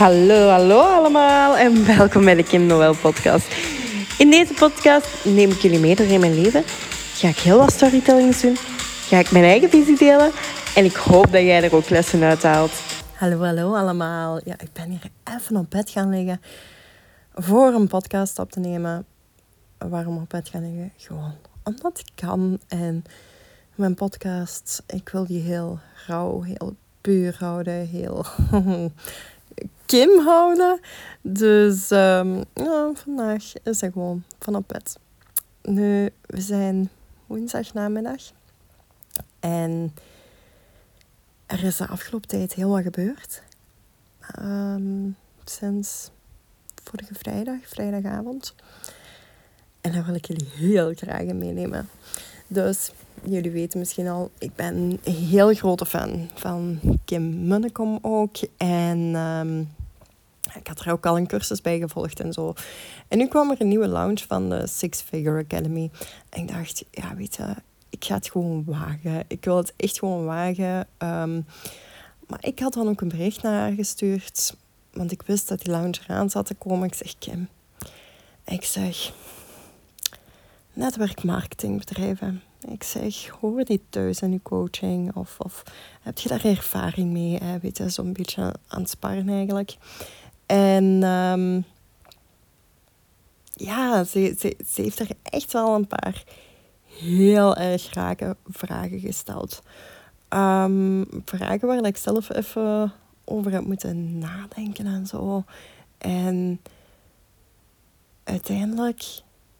Hallo, hallo allemaal en welkom bij de Kim Noël podcast. In deze podcast neem ik jullie mee door in mijn leven. Ga ik heel wat storytellings doen. Ga ik mijn eigen visie delen. En ik hoop dat jij er ook lessen uit haalt. Hallo, hallo allemaal. Ja, ik ben hier even op bed gaan liggen voor een podcast op te nemen. Waarom op bed gaan liggen? Gewoon omdat ik kan. En mijn podcast, ik wil die heel rauw, heel puur houden. Heel Kim houden. Dus um, vandaag is hij gewoon van op bed. Nu, we zijn woensdag namiddag. En er is de afgelopen tijd heel wat gebeurd. Um, sinds vorige vrijdag, vrijdagavond. En daar wil ik jullie heel graag in meenemen. Dus jullie weten misschien al, ik ben een heel grote fan van Kim Munnekom ook. En um, ik had er ook al een cursus bij gevolgd en zo. En nu kwam er een nieuwe launch van de Six Figure Academy. En ik dacht, ja, weet je, ik ga het gewoon wagen. Ik wil het echt gewoon wagen. Um, maar ik had dan ook een bericht naar haar gestuurd. Want ik wist dat die launch eraan zat te komen. Ik zeg, Kim. Ik zeg, netwerkmarketingbedrijven. Ik zeg, hoor die thuis in je coaching? Of, of heb je daar ervaring mee? Weet je, zo'n beetje aan het sparen eigenlijk. En um, ja, ze, ze, ze heeft er echt wel een paar heel erg rake vragen gesteld. Um, vragen waar ik zelf even over heb moeten nadenken en zo. En uiteindelijk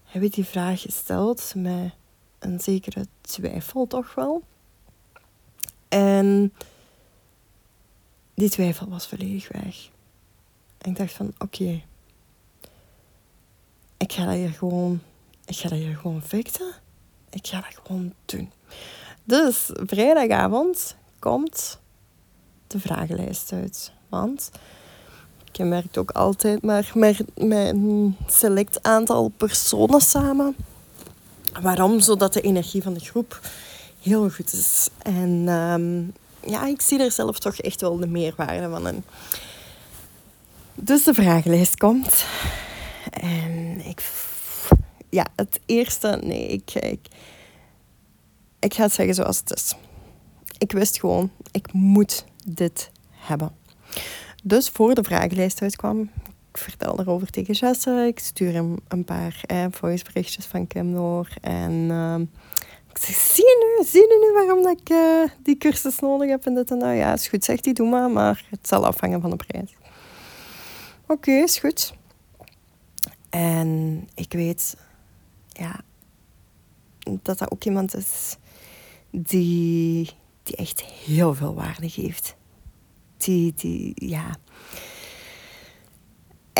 heb ik die vraag gesteld met een zekere twijfel toch wel. En die twijfel was volledig weg. Ik dacht van, oké. ik ga dat hier gewoon... Ik ga dat gewoon fixen. Ik ga dat gewoon doen. Dus vrijdagavond komt de vragenlijst uit. Want ik werkt ook altijd maar met, een select aantal personen samen. Waarom? Zodat de energie van de groep heel goed is. En um, ja, ik zie er zelf toch echt wel de meerwaarde van in. Dus de vragenlijst komt. En ik... Ja, het eerste... Nee, ik, ik, ik ga het zeggen zoals het is. Ik wist gewoon, ik moet dit hebben. Dus voor de vragenlijst uitkwam, vertel erover tegen Jesse. Ik stuur hem een paar eh, voiceberichtjes van Kim door. En uh, ik zeg, zie je nu, zie je nu waarom dat ik uh, die cursus nodig heb? En dit en dat. Ja, is goed, zegt hij, doe maar. Maar het zal afhangen van de prijs. Oké, is goed. En ik weet, ja, dat dat ook iemand is die, die echt heel veel waarde geeft. Die, die, ja.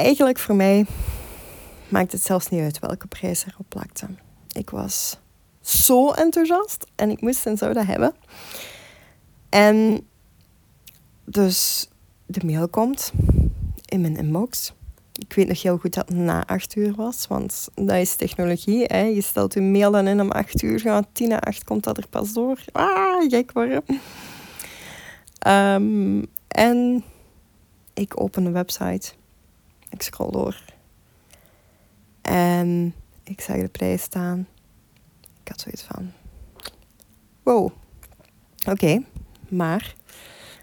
Eigenlijk voor mij maakt het zelfs niet uit welke prijs erop plakte. Ik was zo enthousiast en ik moest en zou dat hebben. En dus de mail komt in mijn inbox. Ik weet nog heel goed dat het na acht uur was, want dat is technologie. Hè. Je stelt je mail dan in om acht uur, gaan tien na acht komt dat er pas door. Ah, gek worden. Um, en ik open de website. Ik scroll door. En ik zag de prijs staan. Ik had zoiets van... Wow. Oké, maar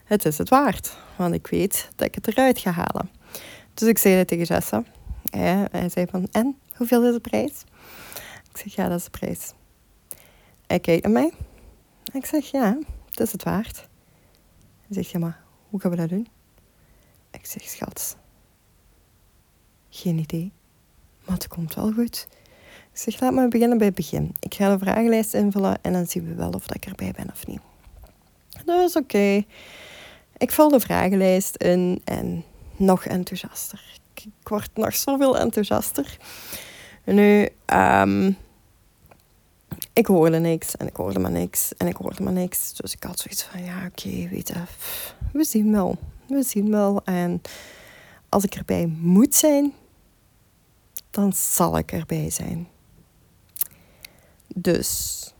het is het waard. Want ik weet dat ik het eruit ga halen. Dus ik zei dat tegen Jessa. Ja, hij zei van, en? Hoeveel is de prijs? Ik zeg, ja, dat is de prijs. Hij kijkt naar mij. Ik zeg, ja, het is het waard. Hij zegt, ja, maar hoe gaan we dat doen? Ik zeg, schat, geen idee. Maar het komt wel goed. Ik zeg, laat maar beginnen bij het begin. Ik ga de vragenlijst invullen en dan zien we wel of ik erbij ben of niet. Dus oké. Ik vul de vragenlijst in en nog enthousiaster. Ik, word nog zoveel enthousiaster. Nu, um, ik hoorde niks en ik hoorde maar niks en ik hoorde maar niks. Dus ik had zoiets van, ja oké, weet je, we zien wel. We zien wel. En als ik erbij moet zijn, dan zal ik erbij zijn. Dus,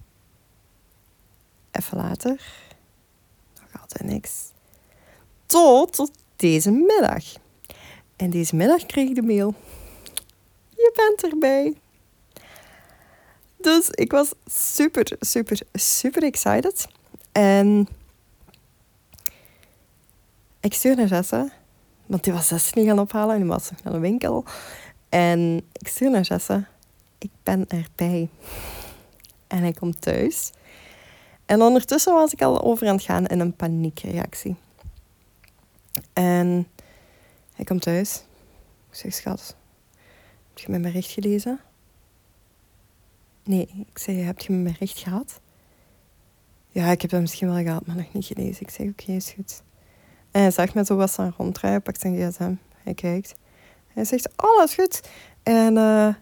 even later, nog altijd niks. Tot, deze middag. En deze middag kreeg ik de mail. Je bent erbij. Dus ik was super, super, super excited. En ik stuur naar Jesse, want die was Jesse niet gaan ophalen en die was nog naar de winkel. En ik stuur naar Jesse, ik ben erbij. En hij komt thuis. En ondertussen was ik al over aan het gaan in een paniekreactie. En hij komt thuis. Ik zeg, schat, heb je mijn bericht gelezen? Nee, ik zei, heb je mijn bericht gehad? Ja, ik heb hem misschien wel gehad, maar nog niet gelezen. Ik zeg, oké, is goed. En hij zag me zo wat aan ronddraaien, pakt zijn gsm. Hij kijkt. Hij zegt, is goed. En uh,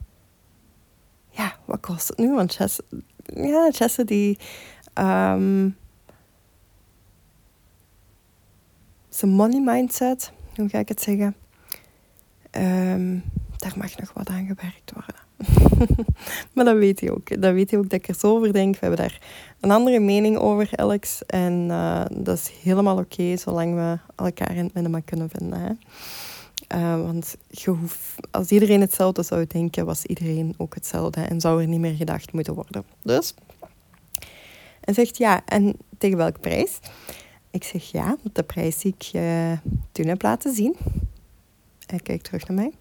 ja, wat kost het nu? Want Jesse, ja, Jesse die... Um, zijn money mindset, hoe ga ik het zeggen? Um, daar mag nog wat aan gewerkt worden. maar dat weet hij ook. Dat weet hij ook dat ik er zo over denk. We hebben daar een andere mening over, Alex. En uh, dat is helemaal oké, zolang we elkaar in het midden maar kunnen vinden. Hè? Uh, want je hoeft, als iedereen hetzelfde zou denken, was iedereen ook hetzelfde. En zou er niet meer gedacht moeten worden. Dus, en zegt ja, en tegen welke prijs? Ik zeg ja, de prijs die ik je toen heb laten zien. Hij kijkt terug naar mij.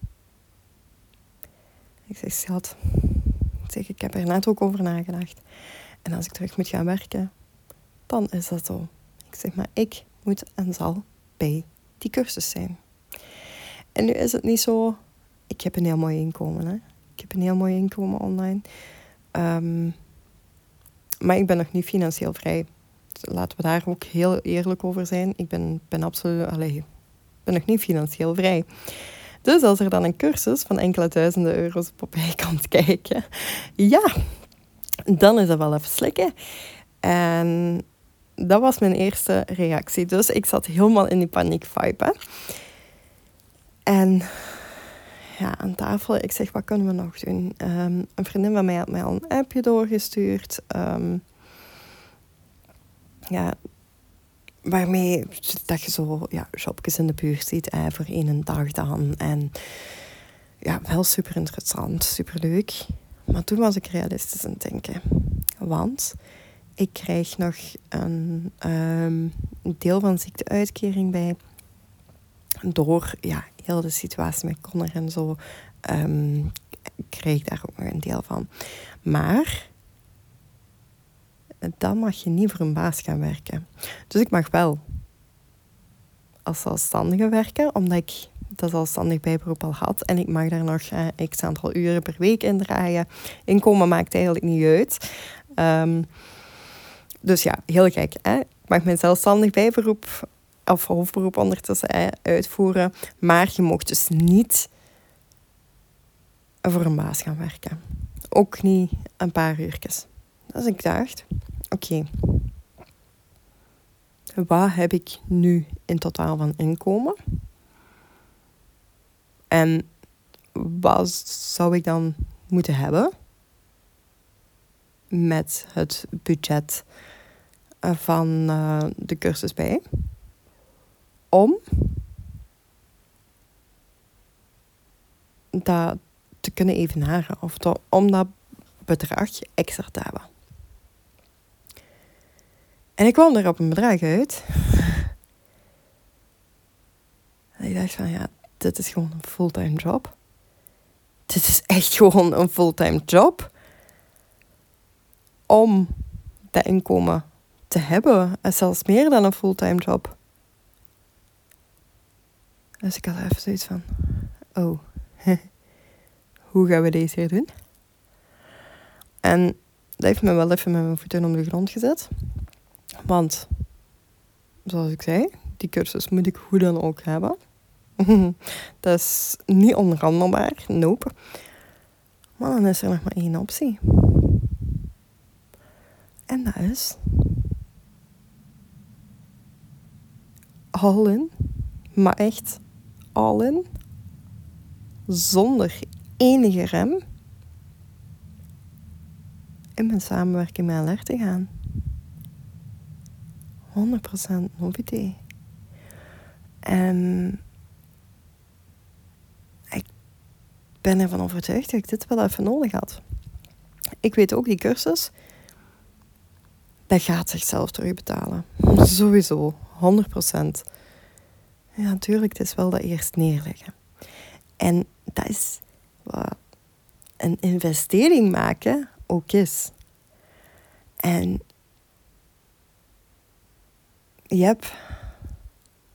Ik zeg, schat, ik, zeg, ik heb er net ook over nagedacht. En als ik terug moet gaan werken, dan is dat zo. Ik zeg, maar ik moet en zal bij die cursus zijn. En nu is het niet zo, ik heb een heel mooi inkomen. Hè? Ik heb een heel mooi inkomen online. Um, maar ik ben nog niet financieel vrij. Laten we daar ook heel eerlijk over zijn. Ik ben, absoluut, ben nog niet financieel vrij. Dus als er dan een cursus van enkele duizenden euro's op mij komt kijken, ja, dan is dat wel even slikken. En dat was mijn eerste reactie. Dus ik zat helemaal in die paniek vibe. En ja, aan tafel, ik zeg, wat kunnen we nog doen? Um, een vriendin van mij had mij al een appje doorgestuurd. Um, ja, waarmee dat je zo ja, shopjes in de buurt ziet eh, voor één dag dan. En ja, wel super interessant, super leuk. Maar toen was ik realistisch aan het denken. Want ik krijg nog een, um, deel van ziekteuitkering bij. Door ja, heel de situatie met Connor en zo um, kreeg ik daar ook nog een deel van. Maar dan mag je niet voor een baas gaan werken. Dus ik mag wel als zelfstandige werken, omdat ik dat zelfstandig bijberoep al had. En ik mag daar nog eh, x aantal uren per week in draaien. Inkomen maakt eigenlijk niet uit. Um, dus ja, heel gek. Hè? Ik mag mijn zelfstandig bijberoep of hoofdberoep ondertussen uitvoeren. Maar je mocht dus niet voor een baas gaan werken. Ook niet een paar uurtjes. Dus ik dacht, oké, wat heb ik nu in totaal van inkomen? En wat zou ik dan moeten hebben met het budget van uh, de cursus bij? Om dat te kunnen evenaren of om dat bedrag extra te hebben. En ik kwam er op een bedrag uit. en ik dacht van ja, dit is gewoon een fulltime job. Dit is echt gewoon een fulltime job. Om dat inkomen te hebben. En zelfs meer dan een fulltime job. Dus ik had even zoiets van: oh, hoe gaan we deze hier doen? En dat heeft me wel even met mijn voeten op de grond gezet. Want, zoals ik zei, die cursus moet ik hoe dan ook hebben. dat is niet onderhandelbaar, nope. Maar dan is er nog maar één optie. En dat is all in, maar echt all in, zonder enige rem in mijn samenwerking met LR te gaan. 100% no idee. En ben ervan overtuigd dat ik dit wel even nodig had. Ik weet ook, die cursus, dat gaat zichzelf terugbetalen. Sowieso, 100 procent. Ja, natuurlijk, het is wel dat eerst neerleggen. En dat is wat een investering maken ook is. En yep,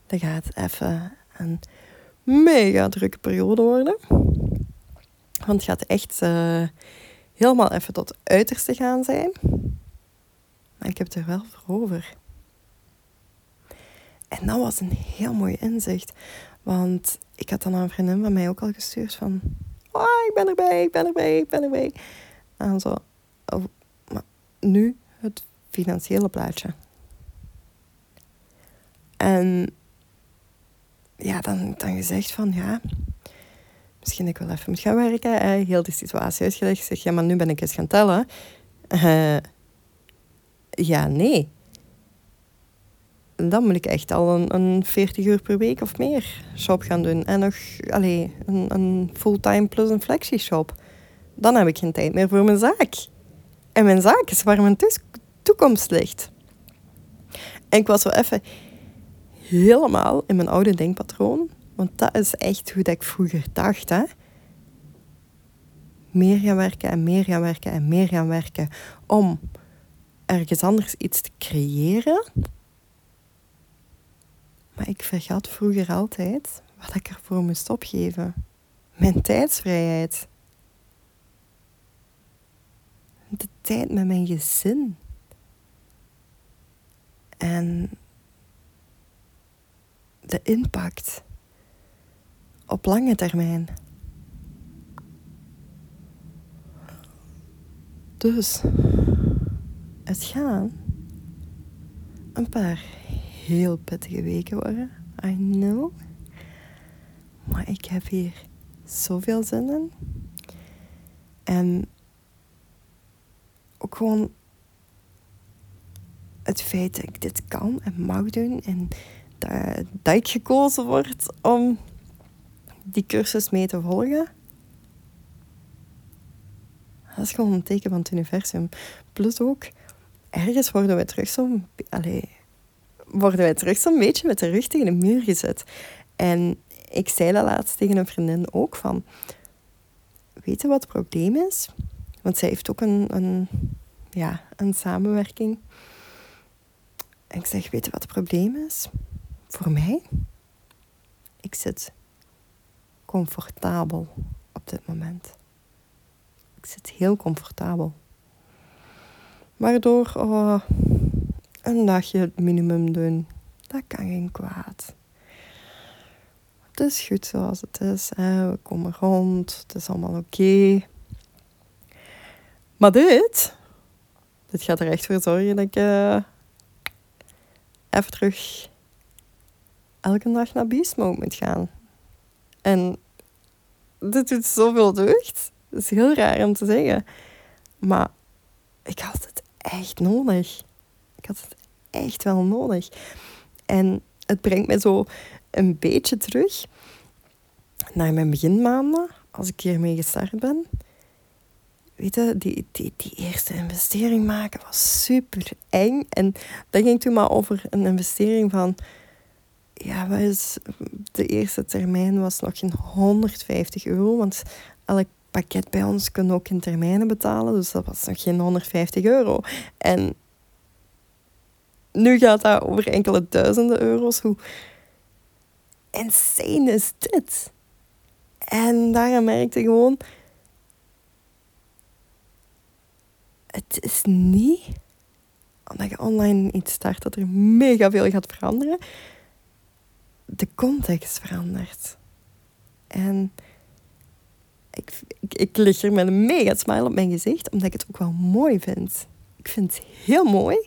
dat gaat even een mega drukke periode worden. Want het gaat echt uh, helemaal even tot uiterste gaan zijn. Maar ik heb er wel voor over. En dat was een heel mooi inzicht. Want ik had dan een vriendin van mij ook al gestuurd van... Oh, ik ben erbij, ik ben erbij, ik ben erbij. En zo... Oh, maar nu het financiële plaatje. En ja, dan, dan gezegd van ja, misschien ik wel even moet gaan werken. Eh, heel die situatie uitgelegd. Zeg ja, maar nu ben ik eens gaan tellen. Uh, ja, nee. Dan moet ik echt al een, een 40 uur per week of meer shop gaan doen. En nog allee, een, een fulltime plus een flexie shop. Dan heb ik geen tijd meer voor mijn zaak. En mijn zaak is waar mijn toekomst ligt. En ik was zo even helemaal in mijn oude denkpatroon. Want dat is echt hoe ik vroeger dacht. Hè? Meer gaan werken en meer gaan werken en meer gaan werken. Om ergens anders iets te creëren. Maar ik vergat vroeger altijd wat ik ervoor moest opgeven. Mijn tijdsvrijheid. De tijd met mijn gezin. En de impact op lange termijn. Dus het gaan een paar heel pittige weken worden. I know. Maar ik heb hier zoveel zin in. En ook gewoon het feit dat ik dit kan en mag doen. En dat, dat ik gekozen word om die cursus mee te volgen. Dat is gewoon een teken van het universum. Plus ook, ergens worden wij terug zo'n... worden wij terug zo'n beetje met de rug tegen de muur gezet. En ik zei dat laatst tegen een vriendin ook van... Weet je wat het probleem is? Want zij heeft ook een, een, ja, een samenwerking. En ik zeg, weet je wat het probleem is? Voor mij? Ik zit comfortabel op dit moment. Ik zit heel comfortabel. Waardoor oh, een dagje het minimum doen, dat kan geen kwaad. Het is goed zoals het is. We komen rond, het is allemaal oké. Maar dit, dit gaat er echt voor zorgen dat ik uh, even terug elke dag naar Beast moet gaan. En dit doet zoveel deugd. Dat is heel raar om te zeggen. Maar ik had het echt nodig. Ik had het echt wel nodig. En het brengt mij zo een beetje terug naar mijn beginmaanden, als ik hiermee gestart ben. Weet je, die, die, die eerste investering maken was super eng. En dat ging toen maar over een investering van ja, is, de eerste termijn was nog geen 150 euro. Want elk pakket bij ons kon ook in termijnen betalen. Dus dat was nog geen 150 euro. En nu gaat dat over enkele duizenden euro's. Hoe insane is dit? En daar merkte ik gewoon... Het is niet omdat je online iets start dat er mega veel gaat veranderen de context verandert. En ik, ik, ik lig er met een mega smile op mijn gezicht, omdat ik het ook wel mooi vind. Ik vind het heel mooi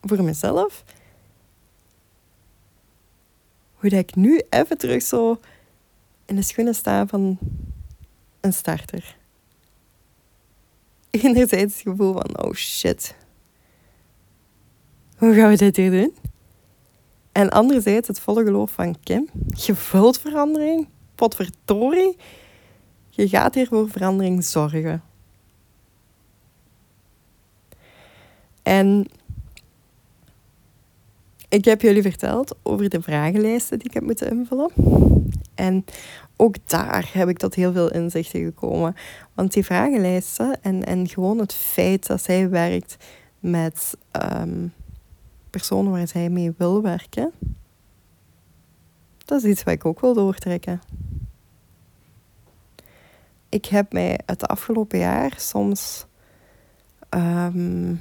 voor mezelf. Hoe dat ik nu even terug zo in de schoenen sta van een starter. Enerzijds het gevoel van, oh shit. Hoe gaan we dit hier doen? En anderzijds het volle geloof van Kim. Gevuld verandering. Potverdorie. Je gaat hier voor verandering zorgen. En ik heb jullie verteld over de vragenlijsten die ik heb moeten invullen. En ook daar heb ik tot heel veel inzichten gekomen. Want die vragenlijsten en, en gewoon het feit dat zij werkt met ehm, personen waar zij mee wil werken, dat is iets wat ik ook wil doortrekken. Ik heb mij het afgelopen jaar soms ehm,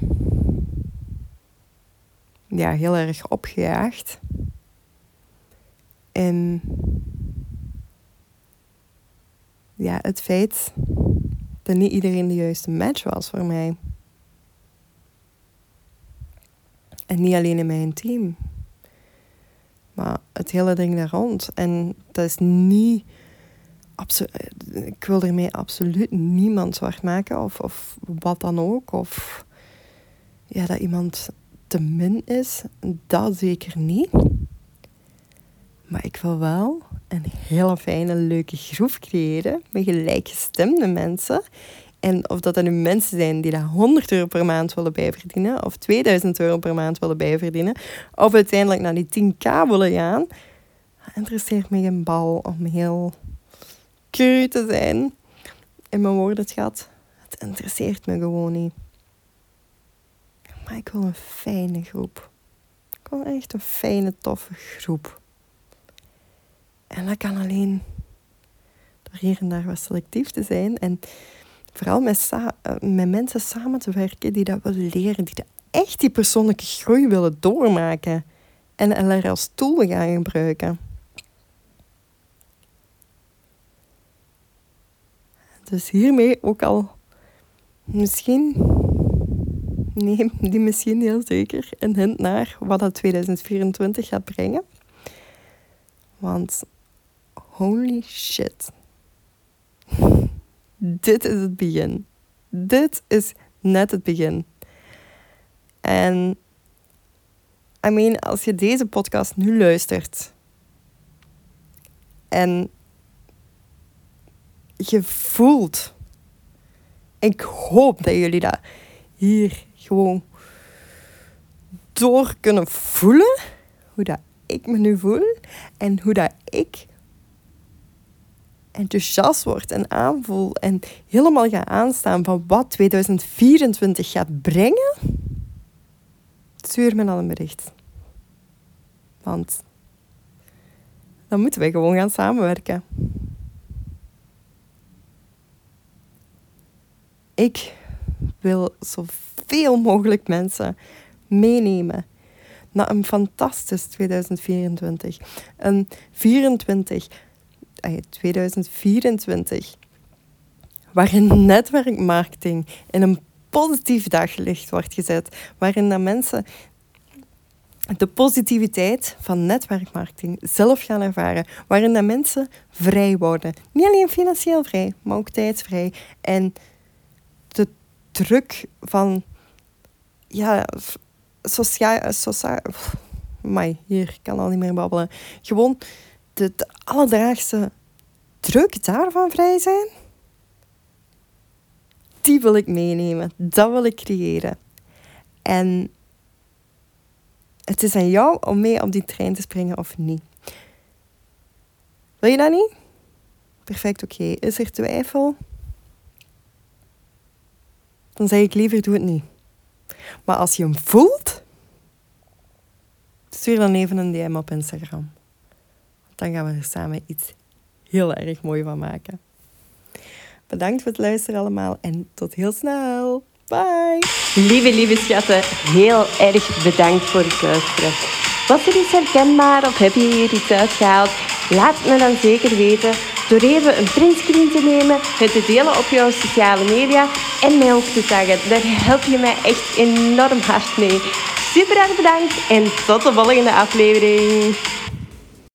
ja, heel erg opgejaagd. En ja, het feit dat niet iedereen de juiste match was voor mij. En niet alleen in mijn team. Maar het hele ding daar rond. En dat is niet... Ik wil ermee absoluut niemand zwart maken. Of, of wat dan ook. Of ja, dat iemand te min is. Dat zeker niet. Maar ik wil wel een hele fijne, leuke groep creëren met gelijkgestemde mensen. En of dat dan nu mensen zijn die daar 100 euro per maand willen bijverdienen, of 2000 euro per maand willen bijverdienen, of uiteindelijk naar die 10k willen gaan, interesseert me een bal om heel cru te zijn in mijn woordenschat. Het interesseert me gewoon niet. Maar ik wil een fijne groep. Ik wil echt een fijne, toffe groep. En dat kan alleen door hier en daar wat selectief te zijn. En vooral met, eh, met mensen samen te werken die dat willen leren. Die echt die persoonlijke groei willen doormaken. En er als tool gaan gebruiken. Dus hiermee ook al misschien, nee, die misschien heel zeker, een hint naar wat dat 2024 gaat brengen. Want holy shit. Dit is het begin. Dit is net het begin. En I mean, als je deze podcast nu luistert en je voelt, ik hoop dat jullie dat hier gewoon door kunnen voelen, hoe dat ik me nu voel en hoe dat ik enthousiast word en aanvoel en helemaal ga aanstaan van wat 2024 gaat brengen, stuur me dan een bericht. Want dan moeten wij gewoon gaan samenwerken. Ik wil zoveel mogelijk mensen meenemen naar een fantastisch 2024. Een 24 2024, waarin netwerkmarketing in een positief daglicht wordt gezet, waarin dat mensen de positiviteit van netwerkmarketing zelf gaan ervaren, waarin dat mensen vrij worden. Niet alleen financieel vrij, maar ook tijdsvrij. En de druk van ja, sociaal, sociaal, maar hier kan al niet meer babbelen. Gewoon de, de alledaagse druk daarvan vrij zijn, die wil ik meenemen. Dat wil ik creëren. En het is aan jou om mee op die trein te springen of niet. Wil je dat niet? Perfect, oké. Is er twijfel? Dan zeg ik liever doe het niet. Maar als je hem voelt, stuur dan even een DM op Instagram dan gaan we er samen iets heel erg mooi van maken. Bedankt voor het luisteren allemaal en tot heel snel. Bye. Lieve, lieve schatten, heel erg bedankt voor het luisteren. Was er iets herkenbaar of heb je hier iets uitgehaald? Laat me dan zeker weten door even een printscreen te nemen, het te delen op jouw sociale media en mij ook te zeggen. Daar help je mij echt enorm hard mee. Super erg bedankt en tot de volgende aflevering.